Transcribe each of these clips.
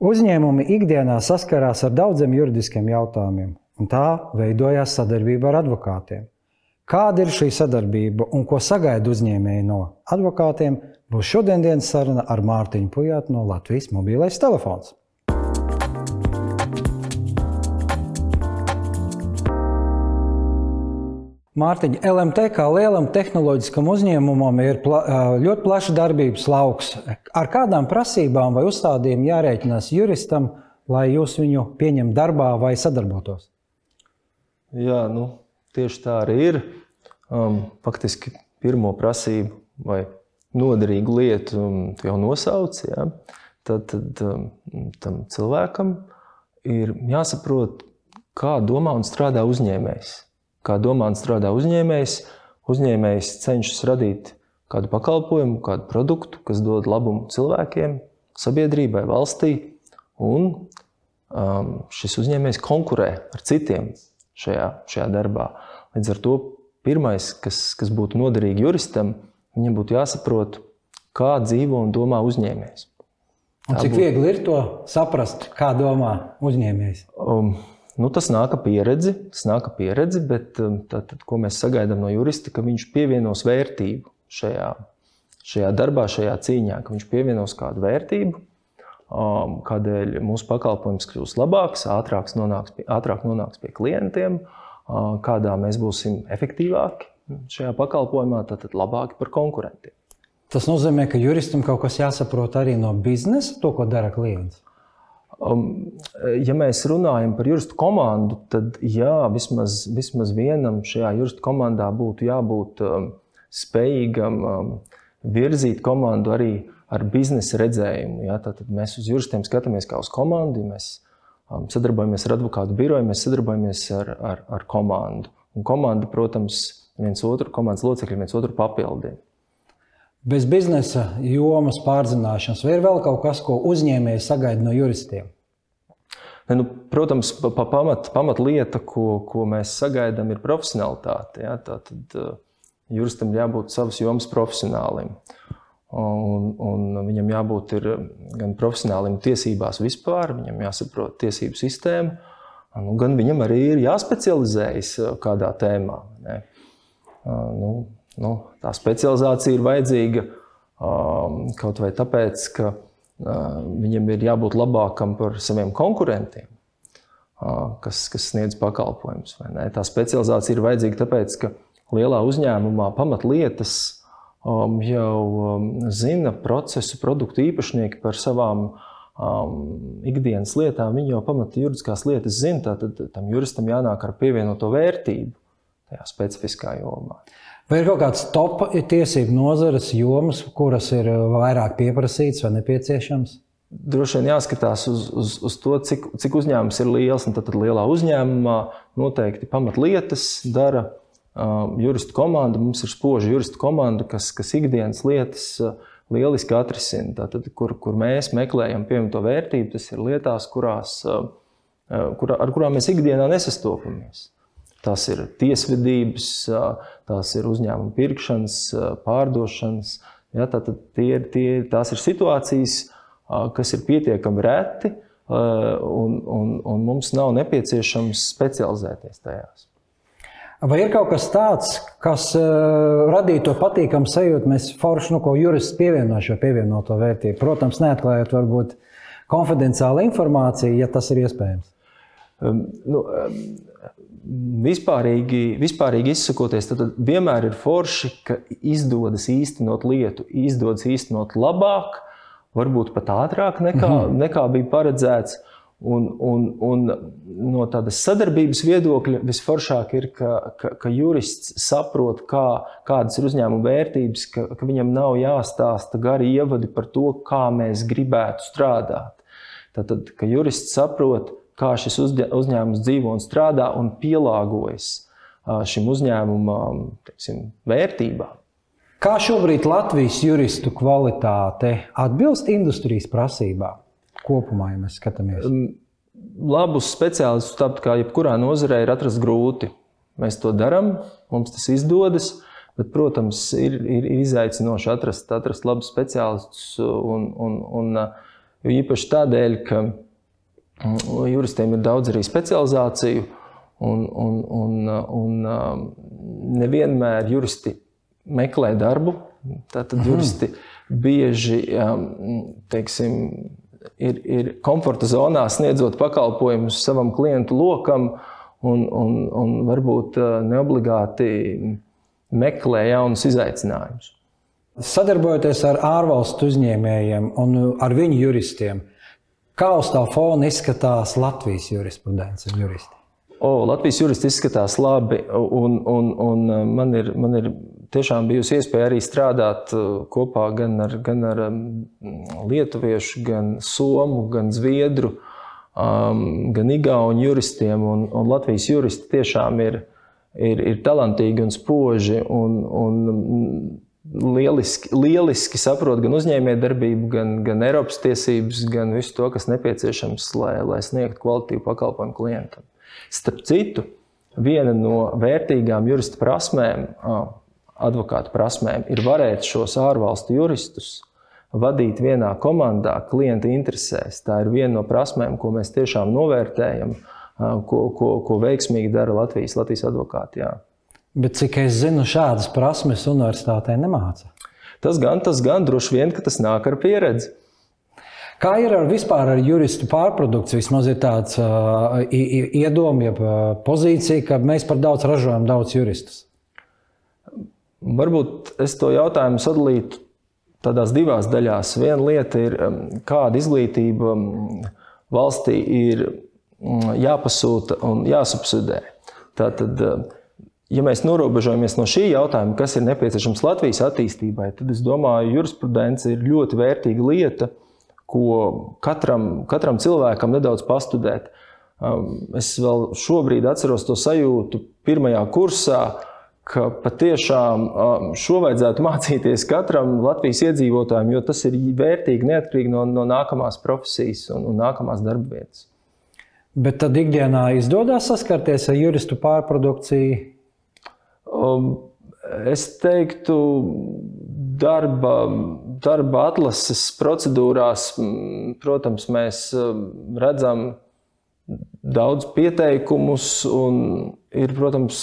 Uzņēmumi ikdienā saskarās ar daudziem juridiskiem jautājumiem, un tā veidojās sadarbība ar advokātiem. Kāda ir šī sadarbība un ko sagaida uzņēmēji no advokātiem, būs šodienas saruna ar Mārtiņu Pujātu no Latvijas mobilais telefons. Mārtiņa, LMT kā lielam tehnoloģiskam uzņēmumam ir pla ļoti plašs darbības lauks. Ar kādām prasībām vai uzstādījumiem jārēķinās juristam, lai jūs viņu pieņemtu darbā vai sadarbotos? Jā, nu, tieši tā arī ir. Um, faktiski pirmo prasību vai noderīgu lietu um, jau nosauc. Ja? Tad, tad um, tam cilvēkam ir jāsaprot, kā domā un strādā uzņēmējs kā domā un strādā uzņēmējs. Uzņēmējs cenšas radīt kādu pakalpojumu, kādu produktu, kas dod labumu cilvēkiem, sabiedrībai, valstī. Un um, šis uzņēmējs konkurē ar citiem šajā, šajā darbā. Līdz ar to pirmais, kas, kas būtu noderīgi juristam, viņam būtu jāsaprot, kā dzīvo un domā uzņēmējs. Un cik būtu... viegli ir to saprast, kā domā uzņēmējs? Um, Nu, tas nāk ar pieredzi, tas nāk ar pieredzi, bet um, tātad, ko mēs sagaidām no jurista, ka viņš pievienos vērtību šajā, šajā darbā, šajā cīņā, ka viņš pievienos kādu vērtību, um, kādēļ mūsu pakalpojums kļūs labāks, ātrāks nonāks pie, ātrāk nonāks pie klientiem, uh, kādā mēs būsim efektīvāki šajā pakalpojumā, tad labāki par konkurentiem. Tas nozīmē, ka juristam kaut kas jāsaprot arī no biznesa, to, ko dara klients. Um, ja mēs runājam par juristu komandu, tad jā, vismaz, vismaz vienam šajā juristu komandā būtu jābūt um, spējīgam um, virzīt komandu arī ar biznesa redzējumu. Ja? Tad mēs uz juristiem skatāmies kā uz komandu. Ja mēs sadarbojamies ar advokātu biroju, mēs sadarbojamies ar, ar, ar komandu. Un komanda, protams, viens otru, komandas locekļi viens otru papildina. Bez biznesa jomas pārzināšanas, vai ir vēl kaut kas, ko uzņēmēji sagaida no juristiem? Ne, nu, protams, pa, pa pamat, pamat lieta, ko, ko mēs sagaidām, ir profesionālitāte. Ja? Tātad uh, juristam jābūt savas jomas profesionālim. Un, un viņam jābūt gan profesionālim tiesībās vispār, viņam jāsaprot tiesību sistēmu, nu, gan viņam arī ir jāspecializējas uh, kādā tēmā. Ne? Nu, nu, tā specializācija ir vajadzīga um, kaut vai tāpēc, ka uh, viņam ir jābūt labākam par saviem konkurentiem, uh, kas, kas sniedz pakalpojumus. Tā specializācija ir vajadzīga tāpēc, ka lielā uzņēmumā pamatlietas um, jau um, zina procesu, produktu īpašnieki par savām ikdienas lietām. Viņi jau pamata juridiskās lietas zina, tad tam juristam jānāk ar pievienoto vērtību tajā specifiskā jomā. Vai ir kaut kāds top tiesību nozares jomas, kuras ir uh, vairāk pieprasītas vai nepieciešamas? Droši vien jāskatās uz, uz, uz to, cik, cik uzņēmums ir liels. Tad, tad lielā uzņēmumā noteikti pamatlietas dara um, juristu komanda. Mums ir spoža juristu komanda, kas, kas ikdienas lietas uh, lieliski atrisina. Tātad, kur, kur mēs meklējam pievienoto vērtību, tas ir lietās, kurās, uh, kur, ar kurām mēs ikdienā nesastopamies. Tas ir tiesvedības, tās ir uzņēmuma pirkšanas, pārdošanas. Ja, tātad tie, tie, tās ir situācijas, kas ir pietiekami reti, un, un, un mums nav nepieciešams specializēties tajās. Vai ir kaut kas tāds, kas uh, radītu to patīkamu sajūtu, mēs forši, nu, ko jurists pievieno šo pievienoto vērtību? Protams, neatklājot varbūt konfidenciālu informāciju, ja tas ir iespējams. Um, nu, um, vispārīgi, vispārīgi izsakoties, tad vienmēr ir forši, ka izdodas īstenot lietu, izdodas īstenot labāk, varbūt pat ātrāk nekā, mm -hmm. nekā bija paredzēts. Un, un, un no tādas sadarbības viedokļa visforšāk ir, ka, ka, ka jurists saprot, kā, kādas ir uzņēmuma vērtības, ka, ka viņam nav jāstāsta gari ievadi par to, kā mēs gribētu strādāt. Tad, ka jurists saprot, kā šis uzņēmums dzīvo un strādā un pielāgojas šim uzņēmumam teiksim, vērtībām. Kā šobrīd Latvijas juristu kvalitāte atbilst industrijas prasībām? Kopumā, ja mēs skatāmies. Labus speciālistus, tāpat kā jebkurā nozarē, ir atrast grūti. Mēs to darām, mums tas izdodas. Bet, protams, ir, ir, ir izaicinoši atrast, atrast labus speciālistus un, un, un Jo īpaši tādēļ, ka juristiem ir daudz arī specializāciju, un, un, un, un nevienmēr juristi meklē darbu. Tātad juristi bieži teiksim, ir, ir komforta zonā sniedzot pakalpojumus savam klientu lokam, un, un, un varbūt neobligāti meklē jaunus izaicinājumus. Sadarbojoties ar ārvalstu uzņēmējiem un ar viņu juristiem, kā uz tā fona izskatās Latvijas jurisprudence un juristi? O, Latvijas juristi izskatās labi, un, un, un man, ir, man ir tiešām bijusi iespēja arī strādāt kopā gan ar, gan ar lietuviešu, gan somu, gan zviedru, gan igauņu juristiem. Un, un Latvijas juristi tiešām ir, ir, ir talantīgi un spoži. Un, un, lieliski, lieliski saprot gan uzņēmējdarbību, gan, gan Eiropas tiesības, gan visu to, kas nepieciešams, lai, lai sniegtu kvalitīvu pakalpojumu klientam. Starp citu, viena no vērtīgām jurista prasmēm, advokāta prasmēm, ir varēt šos ārvalstu juristus vadīt vienā komandā, klienta interesēs. Tā ir viena no prasmēm, ko mēs tiešām novērtējam, ko, ko, ko veiksmīgi dara Latvijas, Latvijas advokāti. Jā. Bet cik es zinu, šādas prasmes universitātē nemāca. Tas gan, tas gan droši vien, ka tas nāk ar pieredzi. Kā ir ar vispār ar juristu pārprodukciju? Vismaz ir tāds uh, iedoms, ja pozīcija, ka mēs par daudz ražojam daudz juristus. Varbūt es to jautājumu sadalītu tādās divās daļās. Viena lieta ir, kāda izglītība valstī ir jāpasūta un jāsubsidē. Tātad, Ja mēs norobežojamies no šī jautājuma, kas ir nepieciešams Latvijas attīstībai, tad es domāju, ka jurisprudence ir ļoti vērtīga lieta, ko katram, katram cilvēkam nedaudz pastudēt. Um, es vēl šobrīd atceros to sajūtu pirmajā kursā, ka patiešām um, šo vajadzētu mācīties katram Latvijas iedzīvotājam, jo tas ir vērtīgi neatkarīgi no, no nākamās profesijas un, un nākamās darba vietas. Bet tad ikdienā izdodas saskarties ar juristu pārprodukciju es teiktu, darba, darba atlases procedūrās, protams, mēs um, redzam daudz pieteikumus, un ir, protams,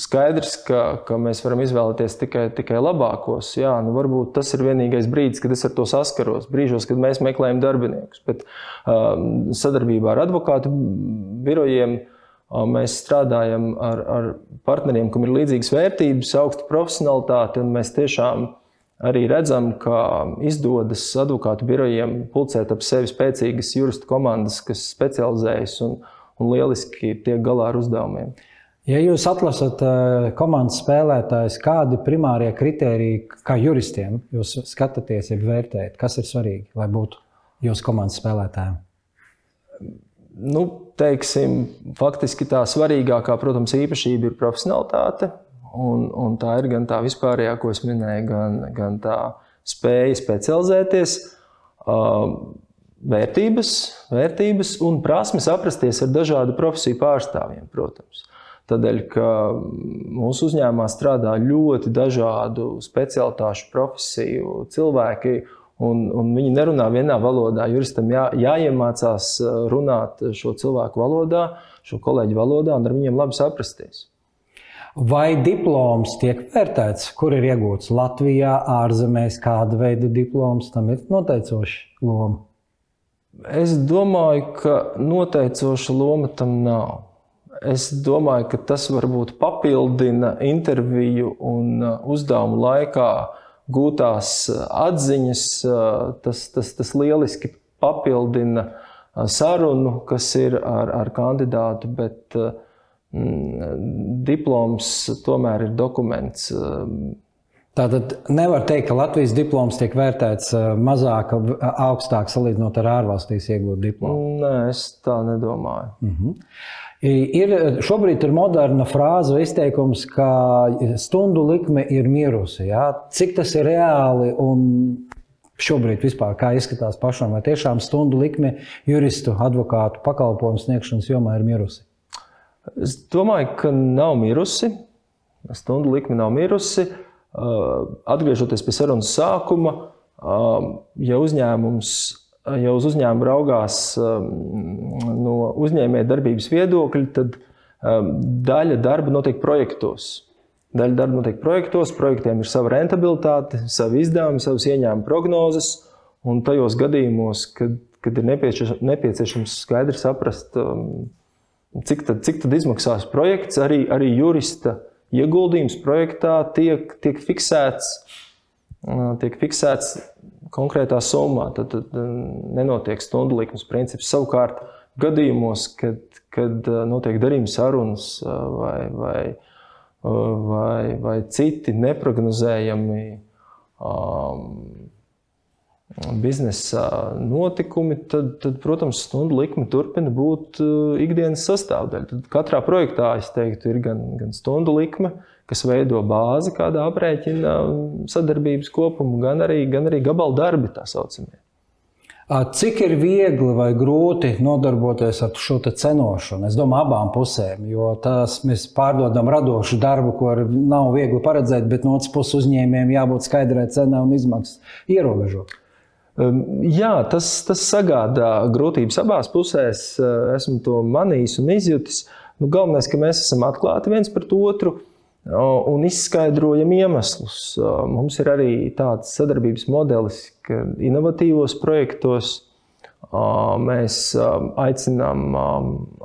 skaidrs, ka, ka mēs varam izvēlēties tikai, tikai labākos. Jā, nu varbūt tas ir vienīgais brīdis, kad es ar to saskaros. Brīžos, kad mēs meklējam darbiniekus, bet um, sadarbībā ar advokātu birojiem. Uh, Mēs strādājam ar, ar partneriem, kam ir līdzīgas vērtības, augsta profesionalitāte, un mēs tiešām arī redzam, ka izdodas advokātu birojiem pulcēt ap sevi spēcīgas juristu komandas, kas specializējas un, un lieliski tiek galā ar uzdevumiem. Ja jūs atlasat komandas spēlētājus, kādi primārie kriteriji, kā juristiem, jūs skatāties, ir vērtējat, kas ir svarīgi, lai būtu jūsu komandas spēlētājiem? Nu, teiksim, faktiski tā svarīgākā, protams, īpašība ir profesionālitāte. Un, un tā ir gan tā vispārējā, ko es minēju, gan, gan tā spēja specializēties, vērtības, vērtības un prasmes aprasties ar dažādu profesiju pārstāvjiem, protams. Tādēļ, ka mūsu uzņēmumā strādā ļoti dažādu specialitāšu profesiju cilvēki, un, un viņi nerunā vienā valodā. Juristam jā, jāiemācās uh, runāt šo cilvēku valodā, šo kolēģu valodā un ar viņiem labi saprasties. Vai diploms tiek vērtēts, kur ir iegūts Latvijā, ārzemēs, kāda veida diploms tam ir noteicoša loma? Es domāju, ka noteicoša loma tam nav. Es domāju, ka tas varbūt papildina interviju un uh, uzdevumu laikā gūtās eh, atziņas, eh, tas, tas, tas lieliski papildina eh, sarunu, kas ir ar, ar kandidātu, bet mm, diploms tomēr ir dokuments. Tātad nevar teikt, ka Latvijas diploms tiek vērtēts mazāk, augstāk salīdzinot ar ārvalstīs iegūtu diplomu. Nē, es tā nedomāju. Uh mhm. -huh. Ir, šobrīd ir moderna frāze izteikums, ka stundu likme ir mirusi. Ja? Cik tas ir reāli un šobrīd vispār kā izskatās pašam, vai tiešām stundu likme juristu, advokātu pakalpojumu sniegšanas jomā ir mirusi? Es domāju, ka nav mirusi. Stundu likme nav mirusi. Atgriežoties pie sarunas sākuma, ja uzņēmums ja uz uzņēmumu raugās no uzņēmēja darbības viedokļa, tad daļa darba notiek projektos. Daļa darba notiek projektos, projektiem ir sava rentabilitāte, savi izdevumi, savas ieņēmuma prognozes. Un tajos gadījumos, kad, kad ir nepieciešams skaidri saprast, cik tad, cik tad izmaksās projekts, arī, arī jurista ieguldījums projektā tiek, tiek fiksēts, tiek fiksēts konkrētā summā. Tad, tad nenotiek stundu likmes princips. Savukārt, gadījumos, kad, kad notiek darījuma sarunas vai, vai vai, vai citi neparedzējami um, biznesa notikumi, tad, tad, protams, stundu likme turpina būt uh, ikdienas sastāvdaļa. Tad katrā projektā, es teiktu, ir gan, gan stundu likme, kas veido bāzi, kāda aprēķina sadarbības kopumu, gan arī, gan arī gabalu darbi, tā saucamie. Cik ir viegli vai grūti nodarboties ar šo cenošanu? Es domāju, abām pusēm, jo tas mēs pārdodam radošu darbu, ko nav viegli paredzēt, bet no otras puses uzņēmējiem jābūt skaidrai cenai un izmaksas ierobežot. Jā, tas, tas sagādā grūtības abās pusēs. Esmu to manījis un izjutis. Nu, galvenais, ka mēs esam atklāti viens pret otru un izskaidrojam iemeslus. Mums ir arī tāds sadarbības modelis, ka inovatīvos projektos mēs aicinām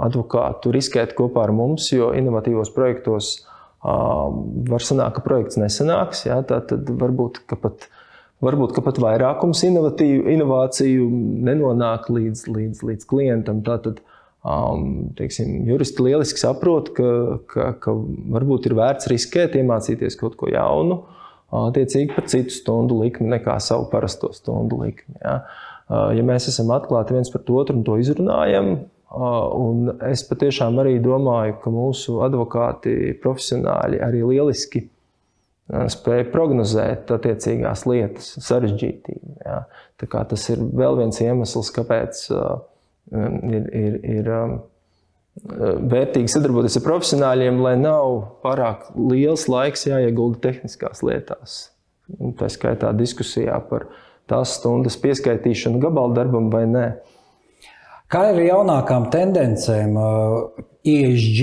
advokātu riskēt kopā ar mums, jo inovatīvos projektos var sanākt, ka projekts nesanāks. Ja, tad varbūt pat, varbūt pat vairākums inovāciju nenonāk līdz, līdz, līdz klientam. Tātad, Um, teiksim, juristi lieliski saprot, ka, ka, ka varbūt ir vērts riskēt, iemācīties kaut ko jaunu, attiecīgi par citu stundu likmi nekā savu parasto stundu likmi. Ja, ja mēs esam atklāti viens pret otru un to izrunājam, un es patiešām arī domāju, ka mūsu advokāti profesionāļi arī lieliski spēja prognozēt attiecīgās lietas sarežģītību. Ja. Tas ir vēl viens iemesls, kāpēc ir, ir, ir um, vērtīgi sadarboties ar profesionāļiem, lai nav pārāk liels laiks jāiegulda tehniskās lietās. Tā skaitā diskusijā par tās stundas pieskaitīšanu gabalu darbam vai nē. Kā ir jaunākām tendencēm? ESG,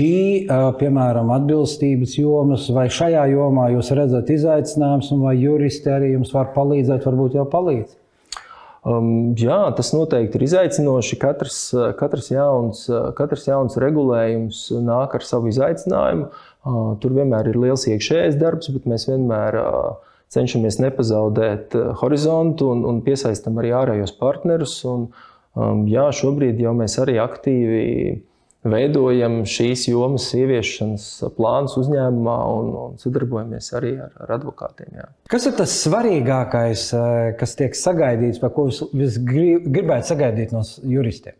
piemēram, atbilstības jomas, vai šajā jomā jūs redzat izaicinājumus, vai juristi arī jums var palīdzēt, varbūt jau palīdz? Um, jā, tas noteikti ir izaicinoši. Katrs, katrs, jauns, katrs jauns regulējums nāk ar savu izaicinājumu. Uh, tur vienmēr ir liels iekšējais darbs, bet mēs vienmēr uh, cenšamies nepazaudēt uh, horizontu un, un piesaistam arī ārējos partnerus. Un, um, jā, šobrīd jau mēs arī aktīvi veidojam šīs jomas ieviešanas plānus uzņēmumā un, un sadarbojamies arī ar, ar advokātiem. Jā. Kas ir tas svarīgākais, eh, kas tiek sagaidīts, vai ko jūs gribētu sagaidīt no juristiem?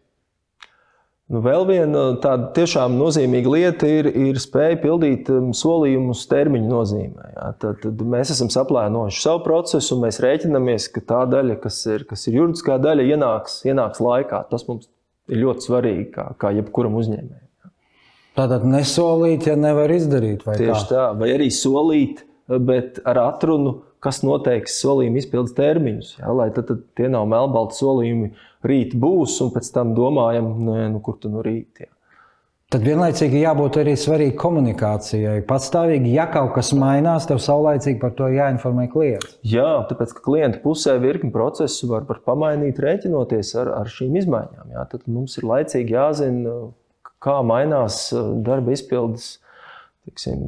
Nu, vēl viena tāda tiešām nozīmīga lieta ir, ir spēja pildīt um, solījumus termiņu nozīmē. Jā. Tad, tad mēs esam saplānojuši savu procesu, un mēs rēķinamies, ka tā daļa, kas ir, kas ir juridiskā daļa, ienāks, ienāks laikā. Tas mums ir ļoti svarīgi, kā, kā jebkuram uzņēmējam. Tātad nesolīt, ja nevar izdarīt. Tieši kā? tā, vai arī solīt, bet ar atrunu, kas noteiks solījuma izpildes termiņus. Ja, lai tad, tad tie nav melnbalti solījumi, rīt būs, un pēc tam domājam, nē, nu, kur tu nu rīt. Ja. Tad vienlaicīgi jābūt arī svarīgai komunikācijai. Patstāvīgi, ja kaut kas mainās, tev saulēcīgi par to jāinformē klients. Jā, tāpēc ka klienta pusē virkni procesu var, var pamainīt, rēķinoties ar, ar šīm izmaiņām. Jā, tad mums ir laicīgi jāzina, kā mainās darba izpildes tiksim,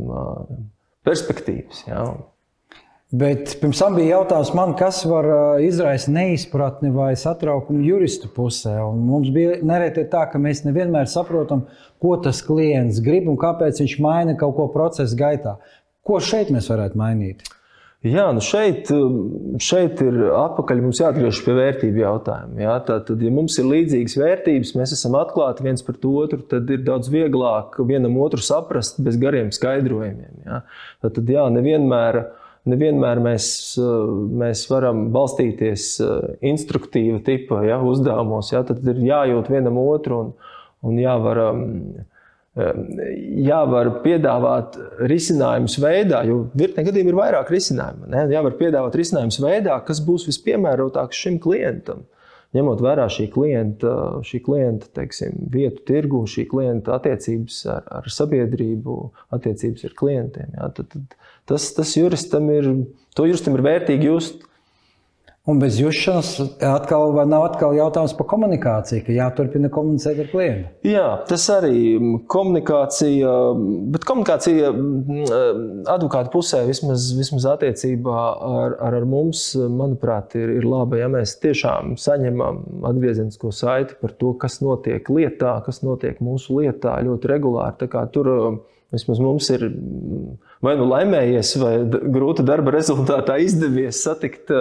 perspektīvas. Jā. Bet pirms tam bija jautājums man, kas var izraisīt neizpratni vai satraukumu juristu pusē. Un mums bija nereti tā, ka mēs nevienmēr saprotam, ko tas klients grib un kāpēc viņš maina kaut ko procesa gaitā. Ko šeit mēs varētu mainīt? Jā, nu šeit, šeit ir atpakaļ. Mums jāatgriežas pie vērtību jautājuma. Jā, tad, ja mums ir līdzīgas vērtības, mēs esam atklāti viens pret otru, tad ir daudz vieglāk vienam otru saprast bez gariem skaidrojumiem. Jā. Tad, jā, nevienmēr ir nevienmēr mēs, eh, mēs varam balstīties eh, instruktīva tipa ja, uzdevumos. Ja, tad ir jājūt vienam otru un, un jāvar, um, eh, jāvar piedāvāt risinājumus veidā, jo virknē gadījumā ir vairāk risinājumu. Ne? Jāvar piedāvāt risinājumus veidā, kas būs vispiemērotāks šim klientam. Ņemot vērā šī klienta, šī klienta teiksim, vietu tirgu, šī klienta attiecības ar, ar sabiedrību, attiecības ar klientiem. Jā, tad, tad tas, tas juristam ir, to juristam ir vērtīgi just Un bez jušanas atkal nav atkal jautājums par komunikāciju, ka jāturpina komunicēt ar klientu. Jā, tas arī komunikācija, bet komunikācija advokāta pusē vismaz, vismaz attiecībā ar, ar, ar mums, manuprāt, ir, ir laba, ja mēs tiešām saņemam atgriezenisko saiti par to, kas notiek lietā, kas notiek mūsu lietā ļoti regulāri. Tur vismaz mums ir vai nu laimējies, vai grūta darba rezultātā izdevies satikt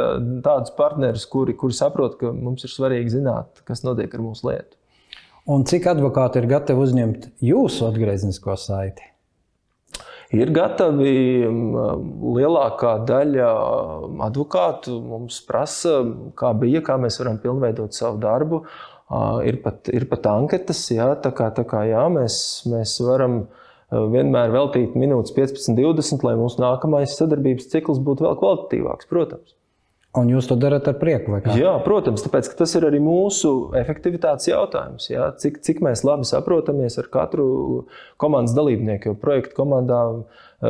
tādus partnerus, kuri, kuri saprot, ka mums ir svarīgi zināt, kas notiek ar mūsu lietu. Un cik advokāti ir gatavi uzņemt jūsu atgrieznisko saiti? Ir gatavi lielākā daļa advokātu mums prasa, kā bija, kā mēs varam pilnveidot savu darbu. Ir pat, ir pat anketas, jā, tā kā, tā kā jā, mēs, mēs varam uh, vienmēr veltīt minūtes 15, 20, lai mūsu nākamais sadarbības cikls būtu vēl kvalitatīvāks, protams. Un jūs to darat ar prieku? Jā, protams, tāpēc tas ir arī mūsu efektivitātes jautājums. Jā, cik, cik mēs labi saprotamies ar katru komandas dalībnieku, jo projektu komandā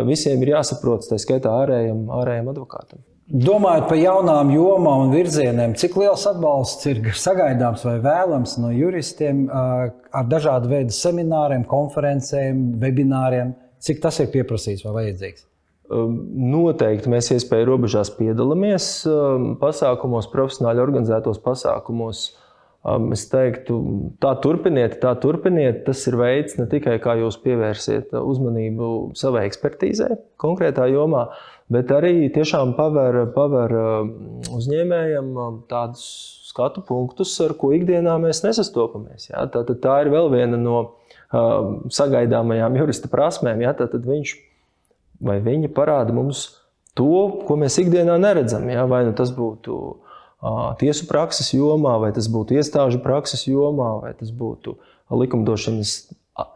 visiem ir jāsaprot, tā skaitā ārējiem, ārējiem advokātam. Domājot par jaunām jomām un virzieniem, cik liels atbalsts ir sagaidāms vai vēlams no juristiem ar dažādu veidu semināriem, konferencēm, webināriem? Cik tas ir pieprasīts vai vajadzīgs? Noteikti mēs iespēju robežās piedalāmies pasākumos, profesionāli organizētos pasākumos. Es teiktu, tā turpiniet, tā turpiniet. Tas ir veids ne tikai kā jūs pievērsiet uzmanību savai ekspertīzē, konkrētā jomā, bet arī tiešām paver, paver um, uzņēmējiem um, tādus skatu punktus, ar ko ikdienā mēs nesastopamies. Ja? Tā, tā ir vēl viena no um, sagaidāmajām jurista prasmēm. Ja? Tad viņš vai viņa parāda mums to, ko mēs ikdienā neredzam. Ja? Vai nu tas būtu uh, tiesu prakses jomā, vai tas būtu iestāžu prakses jomā, vai tas būtu likumdošanas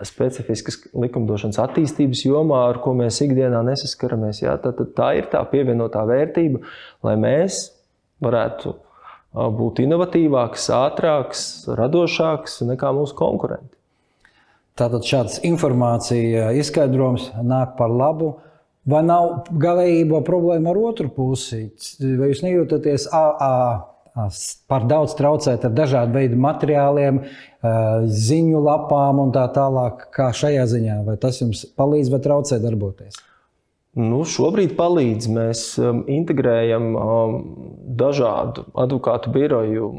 specifiskas likumdošanas attīstības jomā, ar ko mēs ikdienā nesaskaramies. Jā, tad, tad tā ir tā pievienotā vērtība, lai mēs varētu būt inovatīvāks, ātrāks, radošāks nekā mūsu konkurenti. Tātad šāds informācija izskaidrojums nāk par labu. Vai nav galējībā problēma ar otru pusi? Vai jūs nejūtaties par daudz traucēt ar dažādu veidu materiāliem, ziņu lapām un tā tālāk. Kā šajā ziņā, vai tas jums palīdz vai traucē darboties? Nu, šobrīd palīdz. Mēs integrējam dažādu advokātu biroju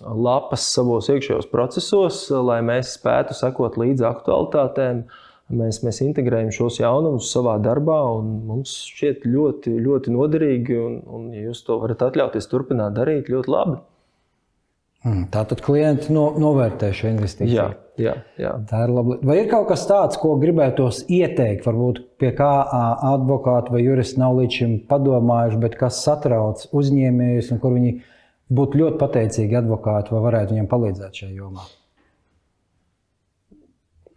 lapas savos iekšējos procesos, lai mēs spētu sekot līdzi aktualitātēm, uh, Mēs, mēs integrējam šos jaunumus savā darbā, un mums šķiet ļoti, ļoti noderīgi. Un, un, ja jūs to varat atļauties turpināt darīt, ļoti labi. Mm, Tātad klienti no, novērtē šo investīciju. Jā, jā, jā. Tā ir labi. Vai ir kaut kas tāds, ko gribētos ieteikt, varbūt pie kā advokāti vai juristi nav līdz šim padomājuši, bet kas satrauc uzņēmējus un kur viņi būtu ļoti pateicīgi advokāti vai varētu viņiem palīdzēt šajā jomā?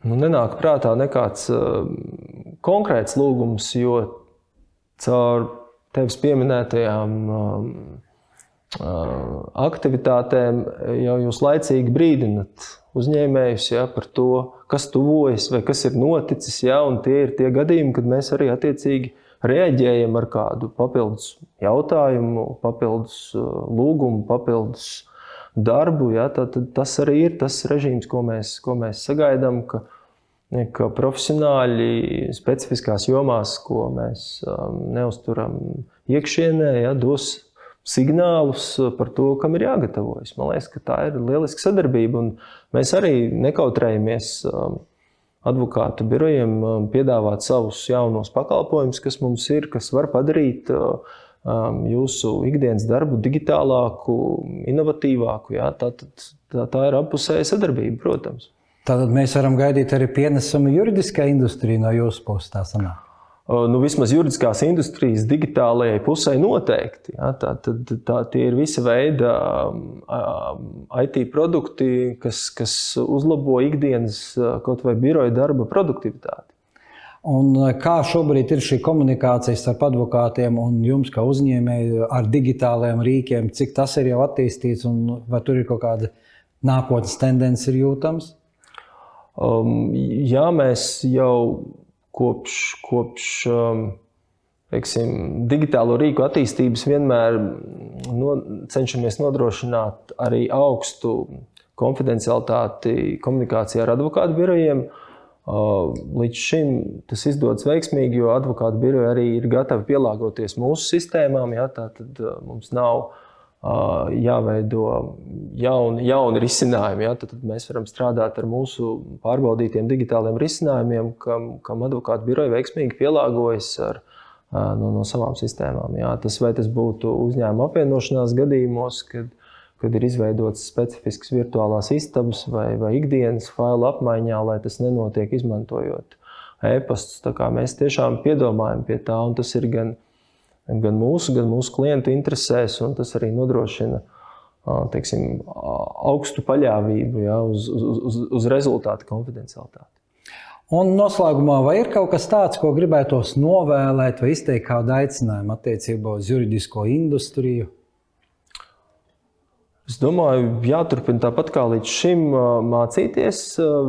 Nu, nenāk prātā nekāds uh, konkrēts lūgums, jo caur tevis pieminētajām uh, aktivitātēm jau jūs laicīgi brīdinat uzņēmējus ja, par to, kas tuvojas vai kas ir noticis. Ja, tie ir tie gadījumi, kad mēs arī attiecīgi reaģējam ar kādu papildus jautājumu, papildus lūgumu, papildus darbu. Ja, tad, tad tas arī ir tas režīms, ko mēs, ko mēs sagaidām, ka, ka profesionāļi specifiskās jomās, ko mēs um, neuzturam iekšienē, ja, dos signālus par to, kam ir jāgatavojas. Man liekas, ka tā ir lieliska sadarbība. Mēs arī nekautrējamies um, advokātu birojiem um, piedāvāt savus jaunos pakalpojumus, kas mums ir, kas var padarīt uh, jūsu ikdienas darbu digitālāku, inovatīvāku. Jā, tā, tā, tā ir apusēja sadarbība, protams. Tātad mēs varam gaidīt arī pienesumu juridiskā industrijā no jūsu puses. Tā sanāk. Nu, vismaz juridiskās industrijas digitālajai pusē noteikti. Ja, tā, tā, tā, tie ir visa veida IT produkti, kas, kas uzlabo ikdienas kaut vai biroja darba produktivitāti. Un kā šobrīd ir šī komunikācija starp advokātiem un jums, kā uzņēmēju, ar digitāliem rīkiem, cik tas ir jau attīstīts un vai tur ir kaut kāda nākotnes tendence jūtams? Um, jā, mēs jau kopš, kopš um, teiksim, digitālo rīku attīstības vienmēr no, cenšamies nodrošināt arī augstu konfidencialitāti komunikācijā ar advokātu birojiem. Uh, Līdz šim tas izdodas veiksmīgi, jo advokātu biroji arī ir gatavi pielāgoties mūsu sistēmām. Ja, tad mums nav jāveido jauni, jauni risinājumi. Ja, tad mēs varam strādāt ar mūsu pārbaudītiem digitāliem risinājumiem, kam, kam advokātu biroji veiksmīgi pielāgojas ar, no, no savām sistēmām. Ja. Tas, tas būtu uzņēmuma apvienošanās gadījumos, kad kad ir izveidotas specifiskas virtuālās istabas vai, vai ikdienas failu apmaiņā, lai tas nenotiek izmantojot e-pastus. Mēs tiešām piedomājam pie tā, un tas ir gan, gan mūsu, gan mūsu klientu interesēs, un tas arī nodrošina teiksim, augstu paļāvību ja, uz, uz, uz, uz rezultātu konfidencialitāti. Un noslēgumā, vai ir kaut kas tāds, ko gribētos novēlēt vai izteikt kādu aicinājumu attiecībā uz juridisko industriju? Es domāju, jāturpina tāpat kā līdz šim mācīties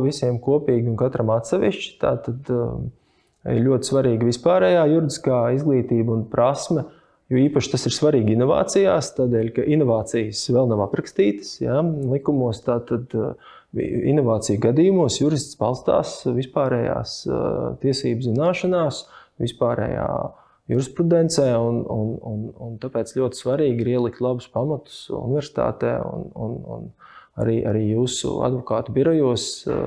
visiem kopīgi un katram atsevišķi. Tā tad ir ļoti svarīga vispārējā juridiskā izglītība un prasme. Jo īpaši tas ir svarīgi inovācijās, tādēļ, ka inovācijas vēl nav aprakstītas ja, likumos. Tātad inovāciju gadījumos jurists balstās vispārējās tiesību zināšanās, vispārējā jurisprudencē, un, un, un, un tāpēc ļoti svarīgi ir ielikt labus pamatus universitātē un, un, un arī, arī jūsu advokātu birojos eh,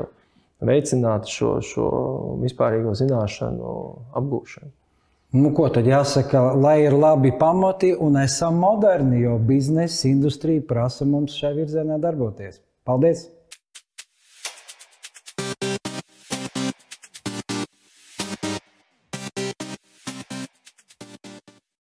veicināt šo, šo vispārīgo zināšanu apgūšanu. Nu, ko tad jāsaka, lai ir labi pamati un esam moderni, jo biznesa industrija prasa mums šajā virzienā darboties. Paldies!